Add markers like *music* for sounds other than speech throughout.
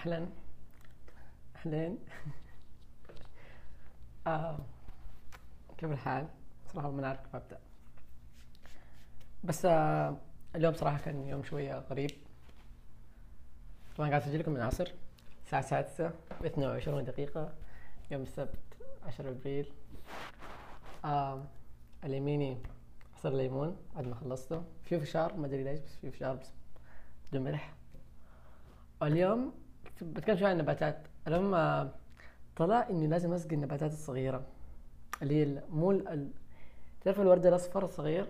أهلا. أهلين. آه. كيف الحال؟ صراحة ما نعرف كيف أبدأ. بس آه اليوم صراحة كان يوم شوية غريب. طبعا قاعد أسجل لكم من العصر الساعة السادسة و 22 دقيقة يوم السبت 10 أبريل. آه اليميني عصير ليمون بعد ما خلصته. فيه فشار ما أدري ليش بس فيه فشار بس بدون ملح واليوم بتكلم شوي عن النباتات. لما طلع إني لازم أسقي النباتات الصغيرة اللي هي مو ال... تعرف الورد الأصفر الصغير؟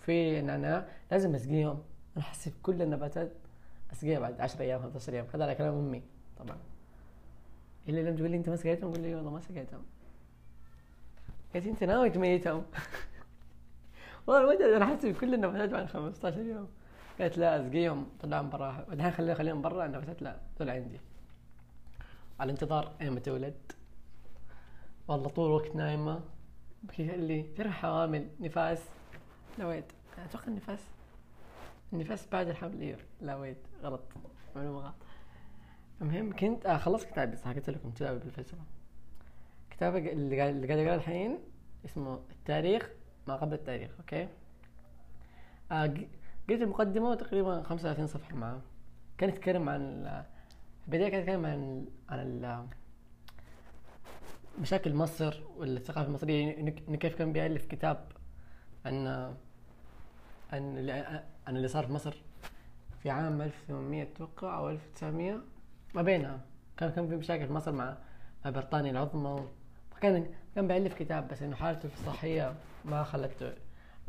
في نعناع لازم أسقيهم. أنا حسيت كل النباتات أسقيها بعد 10 أيام 15 يوم هذا على كلام أمي طبعا. اللي لما تقول لي أنت ما سقيتهم أقول لي والله ما سقيتهم. قالت أنت ناوي تميتهم؟ *laughs* والله ما أنا حاسس بكل النباتات بعد 15 يوم. قالت لا اسقيهم طلعهم برا. الحين خليهم خليهم برا النباتات لا دول عندي. على انتظار ايمتى تولد. والله طول الوقت نايمة. بكي لي ترى حوامل نفاس. لا ويت. أتوقع النفاس. النفاس بعد الحمل أيوه لا ويت. غلط. معلومة غلط. المهم كنت آه خلصت كتابي صح قلت لكم كتابي بالفلسفة كتابي اللي قاعد اللي قاعد أقرأه الحين اسمه التاريخ ما قبل التاريخ أوكي؟ آه قلت المقدمة تقريبا 35 صفحة معاه. كان يتكلم عن البداية كان يتكلم عن عن مشاكل مصر والثقافة المصرية. إنه كيف كان بيألف كتاب عن عن عن اللي صار في مصر في عام 1800 أتوقع أو 1900 ما بينها. كان كان في مشاكل في مصر مع بريطانيا العظمى. كان كان بيألف كتاب بس إنه حالته الصحية ما خلته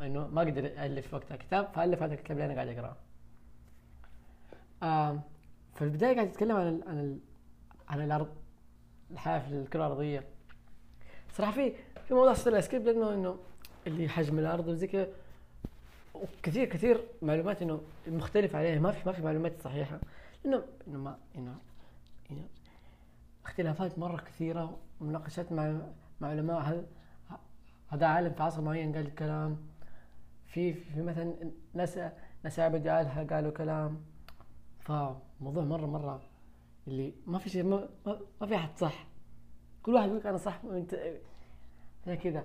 إنه ما قدر يألف وقتها كتاب فألف هذا الكتاب اللي أنا قاعد أقرأه. آه في البداية قاعد يتكلم عن ال عن ال عن الأرض الحياة في الكرة الأرضية. صراحة في في موضوع سويت له skip لأنه إنه اللي حجم الأرض وزي كذا وكثير كثير معلومات إنه مختلف عليها. ما في ما في معلومات صحيحة. إنه إنه ما إنه إنه اختلافات مرة كثيرة ومناقشات مع مع علماء. هل هذا عالم في عصر معين قال كلام في في مثلا ناس ناس عبد قالوا كلام فموضوع مرة مرة اللي ما في شيء ما, ما في أحد صح كل واحد يقول أنا صح وانت كذا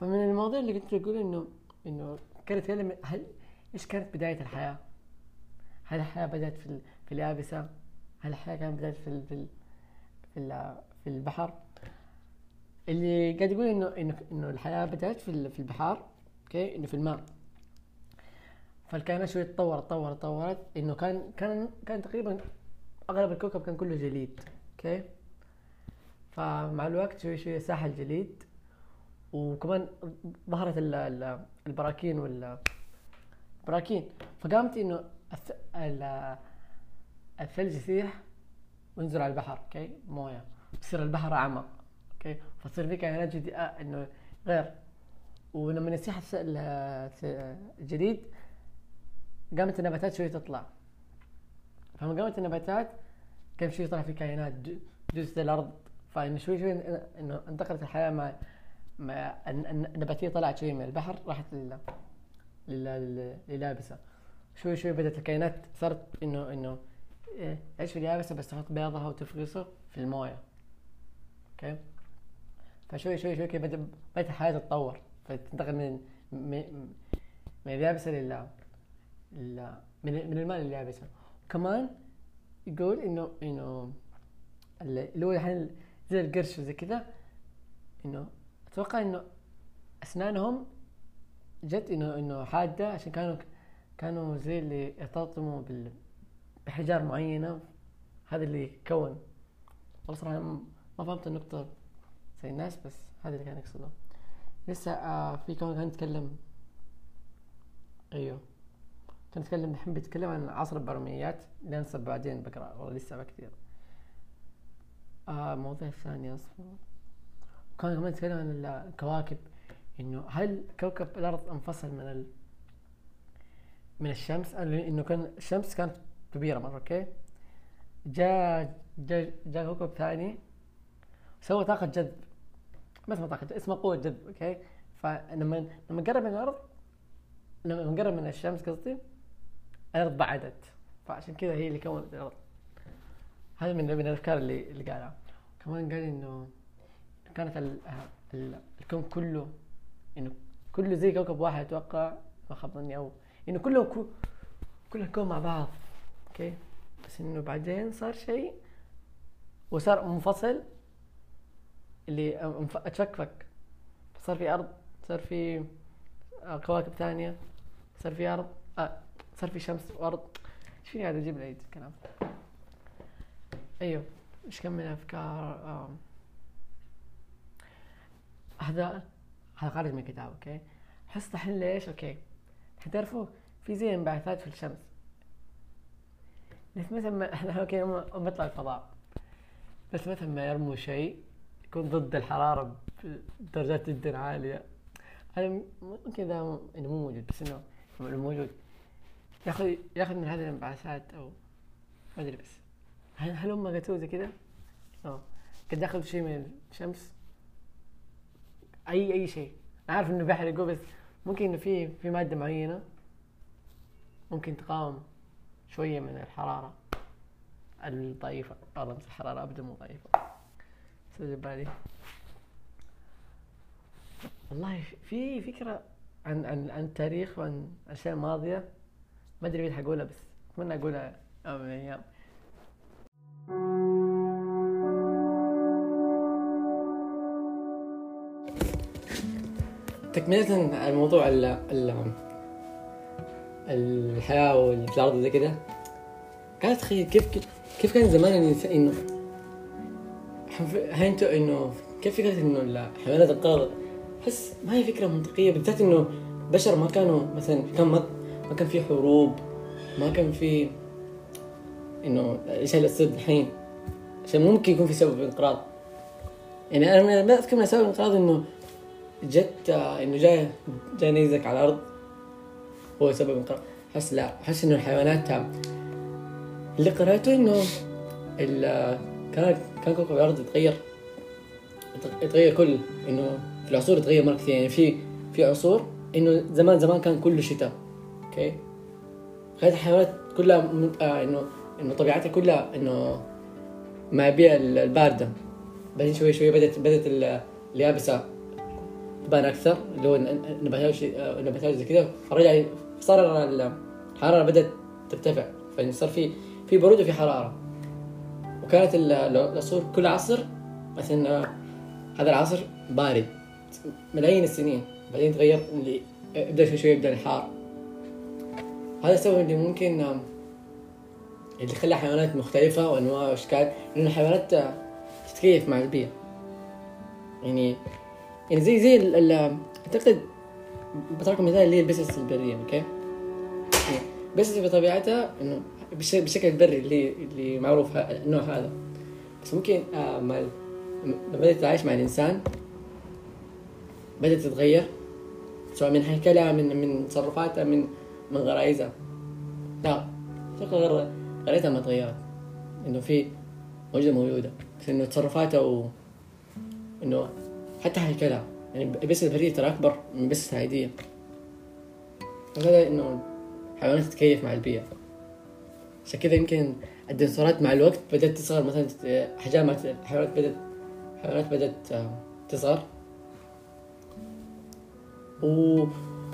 فمن المواضيع اللي كنت أقول انه إنه كان يتكلم هل إيش كانت بداية الحياة؟ هل الحياة بدأت في في اليابسة؟ هل الحياة كانت بدأت في في في, في البحر؟ اللي قاعد يقول انه انه إنه الحياة بدأت في في البحار okay إنه في الماء فالكائنات شوي تطورت تطورت تطورت. إنه كان كان كان تقريبا أغلب الكوكب كان كله جليد okay؟ فمع الوقت شوي شوي ساح الجليد وكمان ظهرت البراكين وال براكين فقامت إنه الثلج يسيح وينزل على البحر okay؟ موية. يصير البحر أعمق okay؟ فتصير في كائنات جديدة آه إنه غير. ولما يسيح الجليد قامت النباتات شوي تطلع. فلما قامت النباتات كان شوي طلع في كائنات جزء الأرض. فانه شوي شوي انه انتقلت الحياة مع مع النباتية طلعت شوي من البحر راحت لل لليابسة. شوي شوي بدأت الكائنات صارت انه إنه تعيش في اليابسة بس تحط بيضها وتفقسه في الموية. أوكي؟ فشوي شوي شوي كذا بدأت الحياة تتطور. فتنتقل من من من اليابسة لل من من الماء لليابسه كمان يقول انه إنه اللي هو الحين زي القرش وزي كذا إنه أتوقع إنه أسنانهم جت انه إنه حادة عشان كانوا كانوا زي اللي يرتطموا بحجار معينة. هذا اللي كون. والله صراحة ما فهمت النقطة زي الناس بس هذا اللي كان يقصده. لسه آه في كمان كان يتكلم. أيوه. كان يتكلم الحين بيتكلم عن عصر البرمائيات اللي ننسب بعدين بقرأ والله لسه كثير. آه موضوع ثاني أصلا كان كمان يتكلم عن الكواكب. إنه هل كوكب الأرض انفصل من ال... من الشمس؟ إنه كان الشمس كانت كبيرة مرة okay؟ جاء جاء جاء كوكب ثاني سوى طاقة جذب. ما طاقة اسمها قوة جذب okay؟ فلما لما قرب من الأرض لما قرب من الشمس قصدي الأرض بعدت فعشان كذا هي اللي كونت الأرض. هذا من من الأفكار اللي اللي قالها. كمان قال إنه كانت ال ال الكون كله إنه كله زي كوكب واحد أتوقع ما خاب ظني أو إنه كله كو كل الكون مع بعض. okay؟ بس إنه بعدين صار شيء وصار منفصل اللي اتفكفك صار في أرض صار في كواكب ثانية صار في أرض آه صار في شمس وارض إيش فيني قاعد أجيب العيد؟ الكلام أيوه إيش كم من أفكار. هذا هذا خارج من كتاب okay؟ حس دحين ليش؟ okay. حتعرفوا في زي انبعاثات في الشمس. بس مثلا ما إحنا *laughs* okay بيطلع الفضاء. بس مثلا ما يرموا شيء يكون ضد الحرارة بدرجات جدا عالية. هذا ممكن ذا إنه مو موجود بس إنه موجود ياخذ ياخذ من هذه الانبعاثات أو ما أدري بس. هل هل هم زي كذا؟ آه. قد ياخذ شيء من الشمس؟ اي أي شيء. أنا عارف إنه بيحرقوا بس ممكن إنه في في مادة معينة ممكن تقاوم شوية من الحرارة الضعيفة. والله الحراره أبدا مو ضعيفة. سجل بالي والله في فكرة عن عن عن التاريخ وعن الاشياء الماضيه ما أدري مين حقولها بس أتمنى أقولها. يوم من الأيام تكملة على موضوع ال ال الحياة واللي في الأرض زي كده قاعد أتخيل كيف كيف كان زمان الإنسان إنه أنتو إنه كيف فكرة إنه الحيوانات القارة أحس ما هي فكرة منطقية بالذات إنه بشر ما كانوا مثلا كان ما, كان في حروب ما كان في إنه إيش اللي يصير الحين. عشان ممكن يكون في سبب انقراض. يعني أنا ما أذكر من سبب الانقراض إنه جت إنه جاي جاي نيزك على الأرض. هو سبب انقراض. احس لا احس إنه الحيوانات اللي قرأته إنه كان كان كوكب الأرض يتغير. يتغير كل إنه في العصور يتغير مرة كثير. يعني في في عصور إنه زمان زمان كان كله شتاء. أوكي. كانت الحيوانات كلها آه انه إنه طبيعتها كلها إنه مع البيئه الباردة. بعدين شوي شوي بدات ال- اليابسة تبان أكثر اللي هو النباتات النباتات زي كذا فرجع صار ال- الحرارة بدأت ترتفع. فصار في في برود وفي حرارة. وكانت ال- العصور كل عصر مثلا آه، هذا العصر بارد. ملايين السنين. بعدين تغير يبدأ شوي شوي يبدأ الحار هذا السبب اللي ممكن اللي خلى حيوانات مختلفة وأنواع وأشكال لأن الحيوانات آه، تتكيف مع البيئة. يعني يعني زي زي ال أعتقد بتعطيكم مثال اللي هي البسس البرية okay؟ يعني بسس بطبيعتها إنه بالشكل البري اللي اللي معروف النوع هذا. بس ممكن آه لما بدأت تتعايش مع الإنسان بدأت تتغير سواء من هيكلها من من تصرفاتها من من غرائزها لا أتوقع غير غريزتها ما تغيرت إنه في موجودة موجودة بس إنه تصرفاتها و إنه حتى هيكلها. يعني بس البرية ترى أكبر من بس العادية وهذا إنه الحيوانات تتكيف مع البيئة. عشان كذا يمكن الديناصورات مع الوقت بدأت تصغر. مثلا أحجام الحيوانات بدأت الحيوانات بدأت آه، تصغر. و...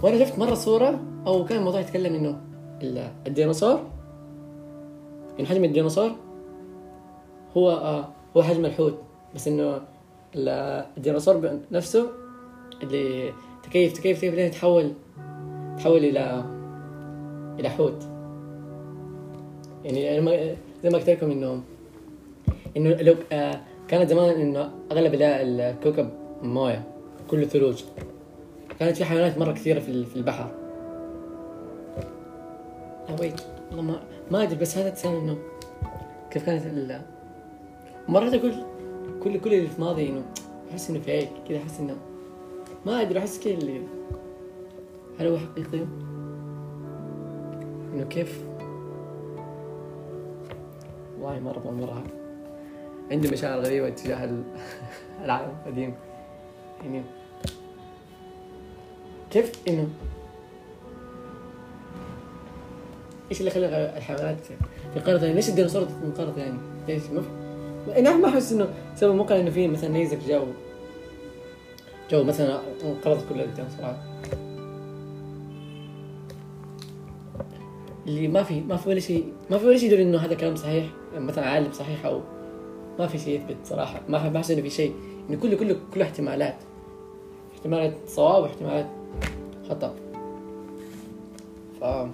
وأنا شفت مرة صورة أو كان الموضوع يتكلم إنه ال- الديناصور ان حجم الديناصور هو آه هو حجم الحوت بس إنه ال- الديناصور نفسه اللي تكيف تكيف تكيف لين تحول تحول إلى إلى حوت. يعني زي ما قلت لكم انه إنه لو آه كانت زمان إنه أغلب ال- الكوكب موية كله ثلوج. كانت في حيوانات في ال- في البحر. لا ويت والله ما ما أدري بس هذا تسأل إنه كيف كانت ال مرات أقول كل كل اللي في ماضي إنه أحس إنه فيك كذا أحس إنه ما أدري أحس كذا اللي هل هو حقيقي؟ إنه كيف؟ والله مرة مرة عندي مشاعر غريبة تجاه ال- *laughs* العالم القديم. يعني كيف إنه إيش اللي خلى الحيوانات؟ في قاره ثانية. ليش الديناصور قاره ثانية؟ ليش؟ ما أنا ما أحس إنه سبب موقع إنه في مثلا نيزك جو. جو مثلا انقرضت كل الديناصورات. اللي ما في ما في ولا شيء ما في ولا شيء يدل إنه هذا كلام صحيح. مثلا عالم صحيح أو ما في شيء يثبت صراحة. ما بحس إنه في شيء. إنه كله كله كله احتمالات. احتمالات صواب واحتمالات خطأ. ف أنتوا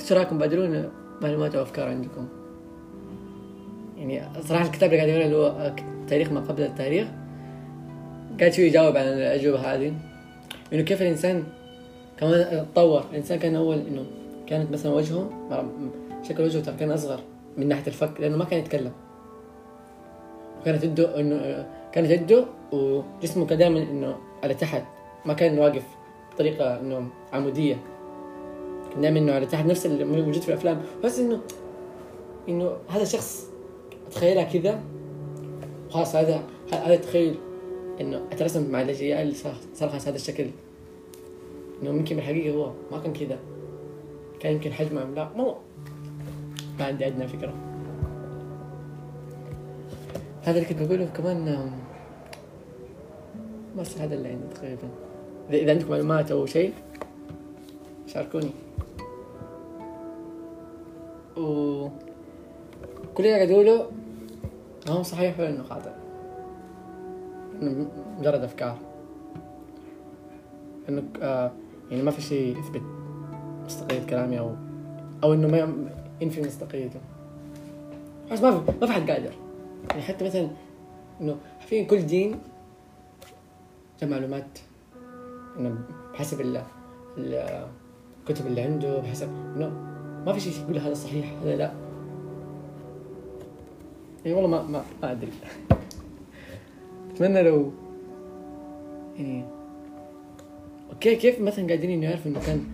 إيش رايكم بادلونا معلومات أو أفكار عندكم؟ يعني صراحة الكتاب اللي قاعد يقرا اللي هو تاريخ ما قبل التاريخ قاعد شوي يجاوب عن الأجوبة هذه. إنه كيف الإنسان كمان تطور؟ الإنسان كان أول إنه كانت مثلا وجهه شكل وجهه ترى كان أصغر من ناحية الفك لأنه ما كان يتكلم. وكانت يده إنه كانت يده وجسمه كان دائما إنه على تحت ما كان واقف بطريقة إنه عمودية. دائما إنه على تحت نفس اللي موجود في الأفلام. بس انه إنه هذا شخص أتخيلها كذا خلاص هذا هذا تخيل إنه أترسم مع الاجيال اللي صار خلاص هذا الشكل. إنه ممكن بالحقيقة هو ما كان كذا. كان يمكن حجمه لا. مو. ما عندي ادنى فكرة. هذا اللي كنت بقوله كمان بس هذا اللي عندي تقريبا. إذا عندكم معلومات أو شيء شاركوني. كل اللي قاعد ما هو صحيح ولا إنه خاطئ. مجرد أفكار. إنه آه يعني ما في شيء يثبت مصداقية كلامي أو أو إنه ما ينفي مصداقيته. بس ما في ما في حد قادر. يعني حتى مثلا إنه في كل دين له معلومات. إنه بحسب ال الكتب اللي عنده بحسب إنه ما في شيء يقول هذا صحيح هذا لا. يعني والله ما ما ما أدري. أتمنى لو يعني أوكي كيف مثلا قاعدين إنه يعرفوا إنه كان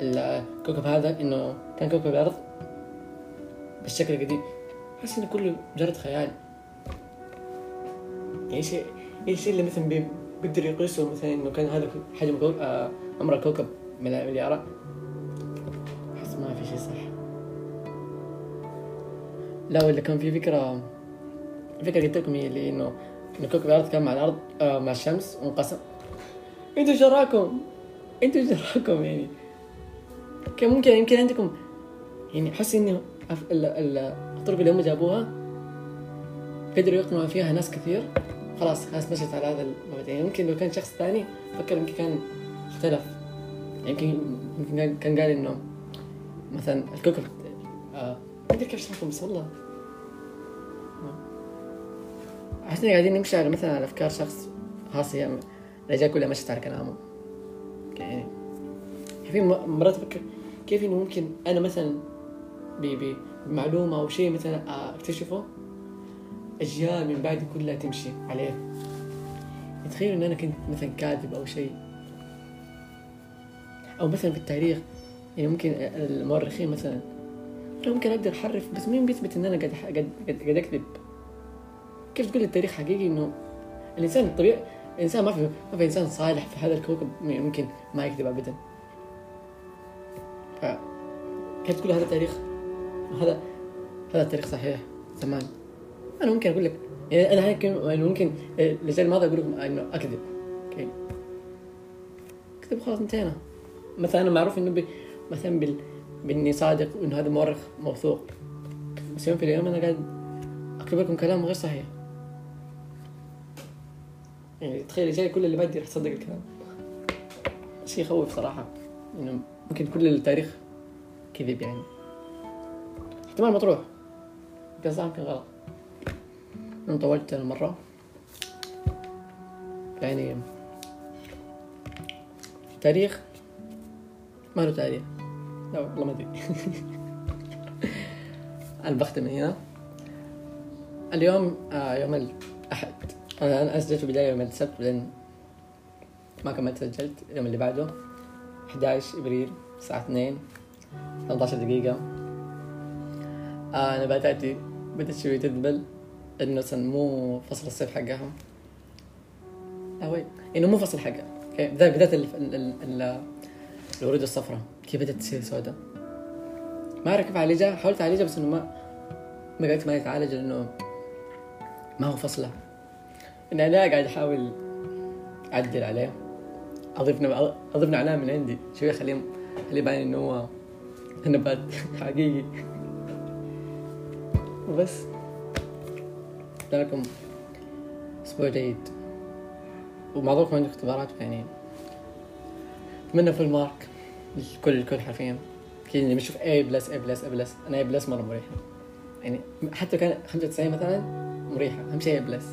الكوكب هذا إنه كان كوكب الأرض بالشكل القديم؟ أحس إنه كله مجرد خيال. يعني إيش إيش الشيء اللي مثلا بيقدر يقيسه مثلا إنه كان هذا حجم كوكب عمر الكوكب مليارات. لا ولا كان في فكرة فكرة قلت لكم هي اللي إنه انه كوكب الأرض كان مع الأرض آه مع الشمس وانقسم. أنتوا شراكم أنتوا شراكم يعني؟ كان ممكن يمكن عندكم يعني أحس إنه الطرق اللي هم جابوها قدروا يقنعوا فيها ناس كثير. خلاص خلاص مشيت على هذا المبدأ. يعني يمكن لو كان شخص ثاني فكر يمكن كان اختلف. يمكن يمكن كان قال إنه مثلا الكوكب آه ما بس والله. أحس إني قاعدين نمشي على مثلا على أفكار شخص خاص هي الاجيال كلها مشت على كلامه. يعني في مرات أفكر كيف إنه ممكن أنا مثلا بمعلومة أو شيء مثلا أكتشفه اجيال من بعدي كلها تمشي عليه. تخيل إن أنا كنت مثلا كاتب أو شيء. أو مثلا في التاريخ يعني ممكن المؤرخين مثلا ممكن أقدر أحرف بس مين بيثبت إن أنا قاعد قاعد قاعد أكذب؟ كيف تقول التاريخ حقيقي إنه الإنسان الطبيعي الإنسان ما في ما في إنسان صالح في هذا الكوكب ممكن ما يكذب ابدا. ف كيف تقول هذا تاريخ هذا هذا التاريخ صحيح زمان أنا ممكن أقول لك يعني أنا ممكن ممكن الرجال الماضي أقول لكم إنه أكذب. أوكي. أكذب خلاص انتهينا. مثلا أنا معروف إنه مثلا بال باني صادق وانه هذا مؤرخ موثوق. بس يوم في اليوم أنا قاعد اكتب لكم كلام غير صحيح. يعني تخيل جاي كل اللي بعدي راح تصدق الكلام. شيء يخوف صراحة. إنه ممكن كل التاريخ كذب يعني. احتمال مطروح. يمكن صح يمكن غلط أنا طولت المرة. يعني تاريخ ما له تاريخ. لا والله ما ادري أنا بختم هنا. اليوم آه يوم الأحد. أنا أنا سجلت بداية يوم السبت بعدين ما كملت سجلت. اليوم اللي بعده 11 إبريل الساعة 2 18 دقيقة. آه نباتاتي بدأت شوي تذبل إنه مو فصل الصيف حقها لا وين إنه مو فصل حقها أوكي. بداية الورود الصفراء. كيف بدأت تصير سوداء؟ ما اعرف كيف اعالجها حاولت اعالجها بس إنه ما ما قدرت ما اتعالج لأنه ما هو فصلة. إني أنا قاعد أحاول أعدل عليه. نب... اضيف نعناع من عندي. شوي اخليه خليه يبان إنه هو نبات *laughs* حقيقي. وبس لكم أسبوع جيد. ومعظمكم عندكم اختبارات يعني. أتمنى full mark الكل الكل حرفيا. كذا اللي بشوف A plus A plus A plus أنا A plus مرة مريحة. يعني حتى كان 95 مثلا مريحة. أهم شيء A plus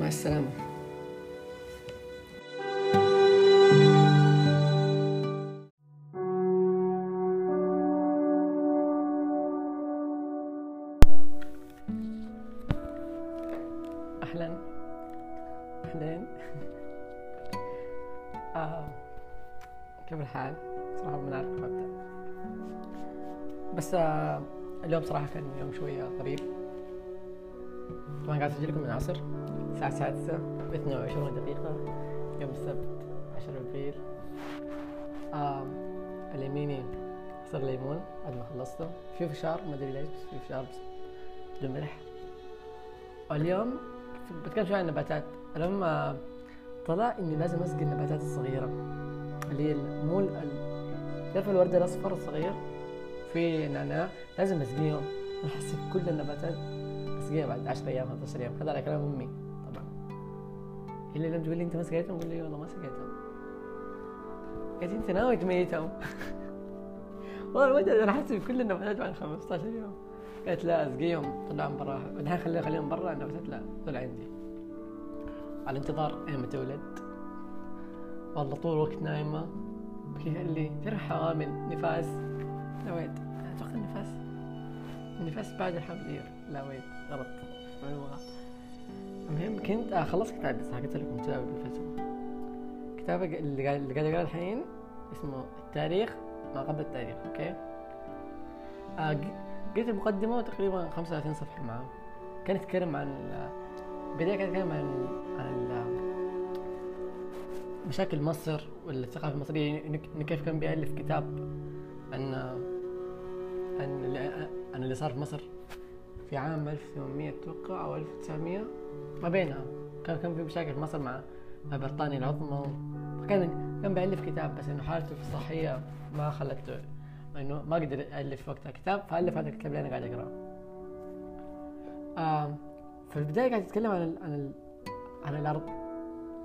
مع السلامة. اليوم صراحة كان يوم شوية غريب. طبعا قاعد أسجل لكم من العصر الساعة السادسة و 22 دقيقة يوم السبت 10 أبريل. آه اليميني عصير ليمون بعد ما خلصته. فيه فشار ما أدري ليش بس فيه فشار بس بدون ملح. واليوم بتكلم شوي عن النباتات. اليوم آه طلع إني لازم أسقي النباتات الصغيرة اللي هي مو تعرف الورد الأصفر الصغير؟ في نعناع لازم أسقيهم. أحس كل النباتات أسقيها بعد 10 أيام 15 يوم هذا على كلام أمي طبعا. اللي لما تقول لي أنت ما سقيتهم؟ أقول لي والله ما سقيتهم. قالت أنت ناوي تميتهم؟ *laughs* والله الوجه أنا أحس كل النباتات بعد 15 يوم. قالت لا أسقيهم. طلعهم برا. بعدين خليهم خليهم برا. النباتات لا دول عندي. على انتظار ايمة تولد والله طول الوقت نايمة. فيها اللي ترى حوامل نفاس. لا wait أتوقع النفاس. النفاس بعد الحمل لا wait. غلط. المهم كنت آه خلصت كتابي صح قلت لكم كتابي بالفيسبوك كتابي اللي قاعد أقرأه الحين اسمه التاريخ ما قبل التاريخ okay؟ آه المقدمة تقريبا 35 صفحة معاه. كان يتكلم عن بداية كان يتكلم عن عن مشاكل مصر والثقافة المصرية إن كيف كان بيألف كتاب عن اللي صار في مصر في عام 1800 أتوقع أو 1900 ما بينها. كان كان في مشاكل في مصر مع بريطانيا العظمى. فكان كان بيألف كتاب بس إنه حالته الصحية ما خلته إنه ما قدر يألف وقتها كتاب فألف هذا الكتاب اللي أنا قاعد أقراه. آه في البداية قاعد يتكلم عن عن عن الأرض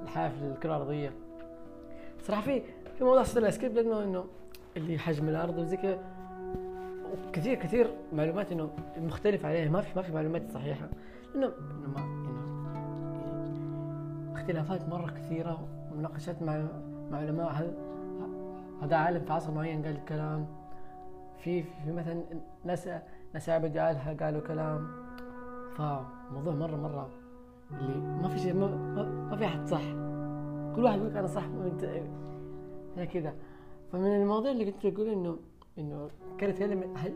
الحياة في الكرة الأرضية. صراحة في في موضوع سكيب لأنه إنه اللي حجم الأرض وزي كذا وكثير كثير معلومات إنه مختلف عليها. ما في ما في معلومات صحيحة. إنه إنه ما إنه اختلافات مرة كثيرة ومناقشات مع مع علماء. هل هذا عالم في عصر معين قال كلام. في في مثلا ناس ناس عبد قالها قالوا كلام. فموضوع مرة مرة اللي ما في شيء ما, ما, في أحد صح. كل واحد يقول أنا صح كذا. فمن المواضيع اللي كنت أقول إنه إنه كانت يتكلم هل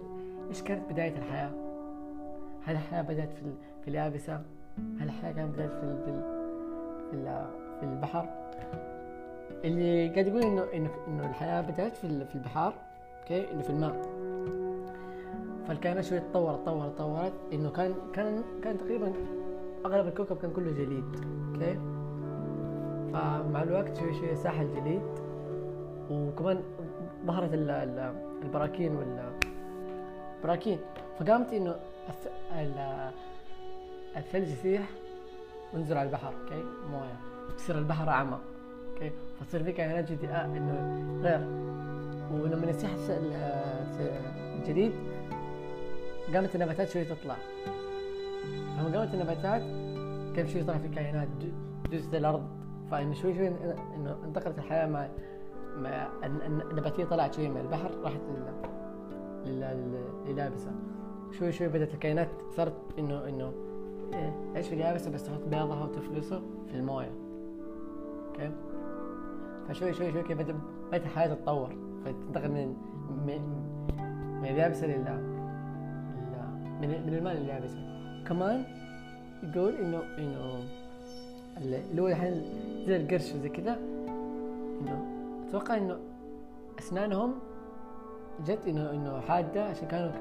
إيش كانت بداية الحياة؟ هل الحياة بدأت في في اليابسة؟ هل الحياة كانت بدأت في ال- في ال- في ال- في البحر؟ اللي قاعد يقول إنه إنه إنه الحياة بدأت في في البحار okay إنه في الماء فالكائنات شوي تطورت تطورت تطورت إنه كان كان كان تقريبا أغلب الكوكب كان كله جليد okay فمع الوقت شوي شوي ساح الجليد وكمان ظهرت ال- ال- البراكين وال براكين. فقامت إنه الث- ال- الثلج يسيح وينزل على البحر okay؟ موية. يصير البحر اعمق okay؟ فتصير في كائنات جديدة إنه غير. ولما يسيح الس- ال- الجليد قامت النباتات شوي تطلع. لما قامت النباتات كيف شوي طلع في كائنات جزء الأرض. فإنه شوي شوي إنه انتقلت الحياة مع النباتيه طلعت شوي من البحر راحت لل لل- لل- لليابسة. شوي شوي بدأت الكائنات صارت انه إنه إيه، تعيش في اليابسة بس تحط بيضها وتفرزه في الموية. أوكي؟ فشوي شوي شوي كيف بدأ بدأت الحياة تتطور. فتنتقل من من من اليابسة لل من من الماء اليابسة كمان يقول انه إنه اللي هو الحين زي القرش وزي كذا إنه أتوقع إنه أسنانهم جت انه إنه حادة عشان كانوا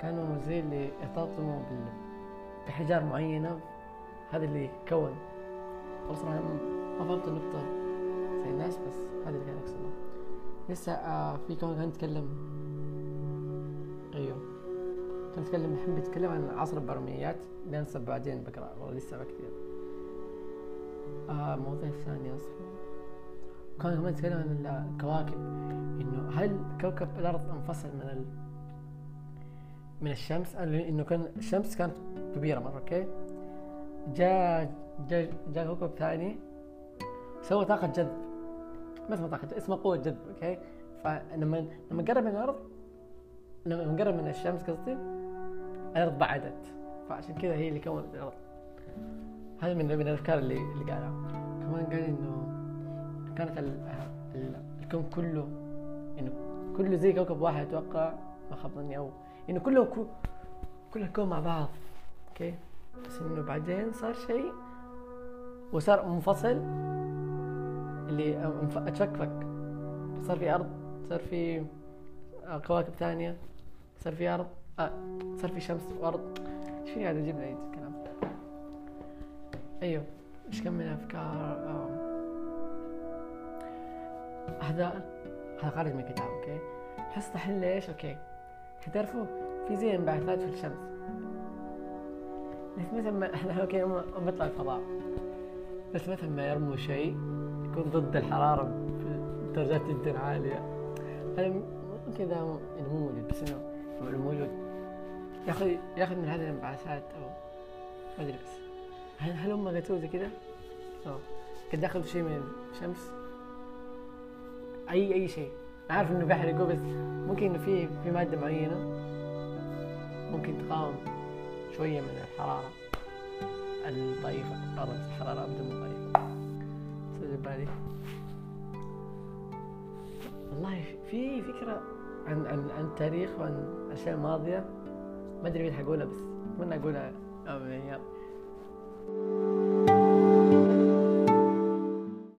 كانوا زي اللي يرتبطوا بحجار معينة. هذا اللي كون. صراحة ما فهمت النقطة زي الناس بس هذا اللي كان يقصده لسه آه في كون كان يتكلم أيوه. كان يتكلم نحب يتكلم عن عصر البرميات. بينسب بعدين بقرأ والله لسه بكتب. آه مواضيع ثانية أصلا. كان كمان يتكلم عن الكواكب إنه هل كوكب الأرض انفصل من ال... من الشمس؟ إنه كان الشمس كانت كبيرة مرة okay؟ جاء جاء جاء كوكب ثاني سوى طاقة جذب. ما اسمها طاقة اسمها قوة جذب okay؟ فلما لما قرب من الأرض لما قرب من الشمس قصدي الأرض بعدت. فعشان كذا هي اللي كونت الأرض. هذا من من الأفكار اللي اللي قالها كمان قال إنه كانت ال ال الكون كله إنه كله زي كوكب واحد أتوقع ما خاب ظني أو إنه كله كل الكون مع بعض okay؟ بس إنه بعدين صار شيء وصار منفصل اللي أتفكفك. صار في أرض صار في كواكب ثانية صار في أرض آه صار في شمس وأرض. إيش في هذا جبنا الكلام. أيوه إيش كم من أفكار؟ آه. هذا خارج من الكتاب okay؟ حس تحل ليش okay. حتعرفوا في زي انبعاثات في الشمس. بس مثل ما *laughs* إحنا okay بنطلع الفضاء. بس مثل ما يرموا شيء يكون ضد الحرارة بدرجات جدا عالية. هذا ممكن ذا انه مو موجود بس إنه موجود. ياخذ ياخذ من هذه الانبعاثات أو ما أدري بس. هل هم قالوا زي كذا؟ آه قد دخلوا شيء من الشمس؟ اي أي شيء. عارف إنه بيحرقوا بس ممكن إنه في في مادة معينة ممكن تقاوم شوية من الحرارة. الضعيفة درجة الحرارة أبدا مو ضعيفة. سجل بالي والله في فكرة عن عن عن التاريخ وعن الأشياء الماضية ما أدري مين حقولها بس أتمنى أقولها يوم من الأيام